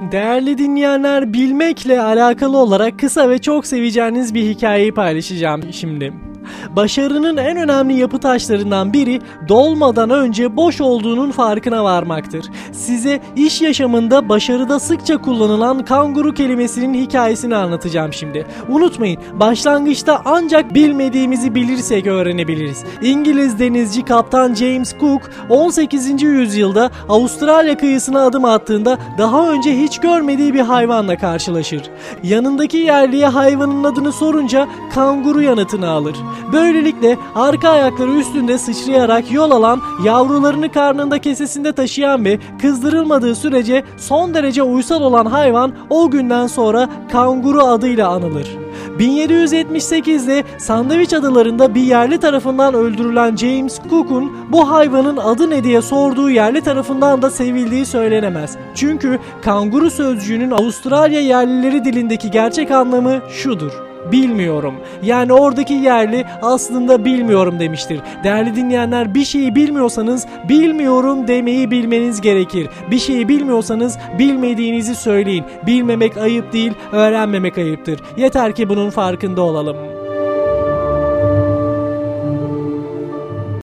Değerli dinleyenler bilmekle alakalı olarak kısa ve çok seveceğiniz bir hikayeyi paylaşacağım şimdi. Başarının en önemli yapı taşlarından biri dolmadan önce boş olduğunun farkına varmaktır. Size iş yaşamında başarıda sıkça kullanılan kanguru kelimesinin hikayesini anlatacağım şimdi. Unutmayın başlangıçta ancak bilmediğimizi bilirsek öğrenebiliriz. İngiliz denizci kaptan James Cook 18. yüzyılda Avustralya kıyısına adım attığında daha önce hiç görmediği bir hayvanla karşılaşır. Yanındaki yerliye hayvanın adını sorunca kanguru yanıtını alır. Böylelikle arka ayakları üstünde sıçrayarak yol alan, yavrularını karnında kesesinde taşıyan ve kızdırılmadığı sürece son derece uysal olan hayvan o günden sonra kanguru adıyla anılır. 1778'de Sandviç adalarında bir yerli tarafından öldürülen James Cook'un bu hayvanın adı ne diye sorduğu yerli tarafından da sevildiği söylenemez. Çünkü kanguru sözcüğünün Avustralya yerlileri dilindeki gerçek anlamı şudur bilmiyorum. Yani oradaki yerli aslında bilmiyorum demiştir. Değerli dinleyenler bir şeyi bilmiyorsanız bilmiyorum demeyi bilmeniz gerekir. Bir şeyi bilmiyorsanız bilmediğinizi söyleyin. Bilmemek ayıp değil, öğrenmemek ayıptır. Yeter ki bunun farkında olalım.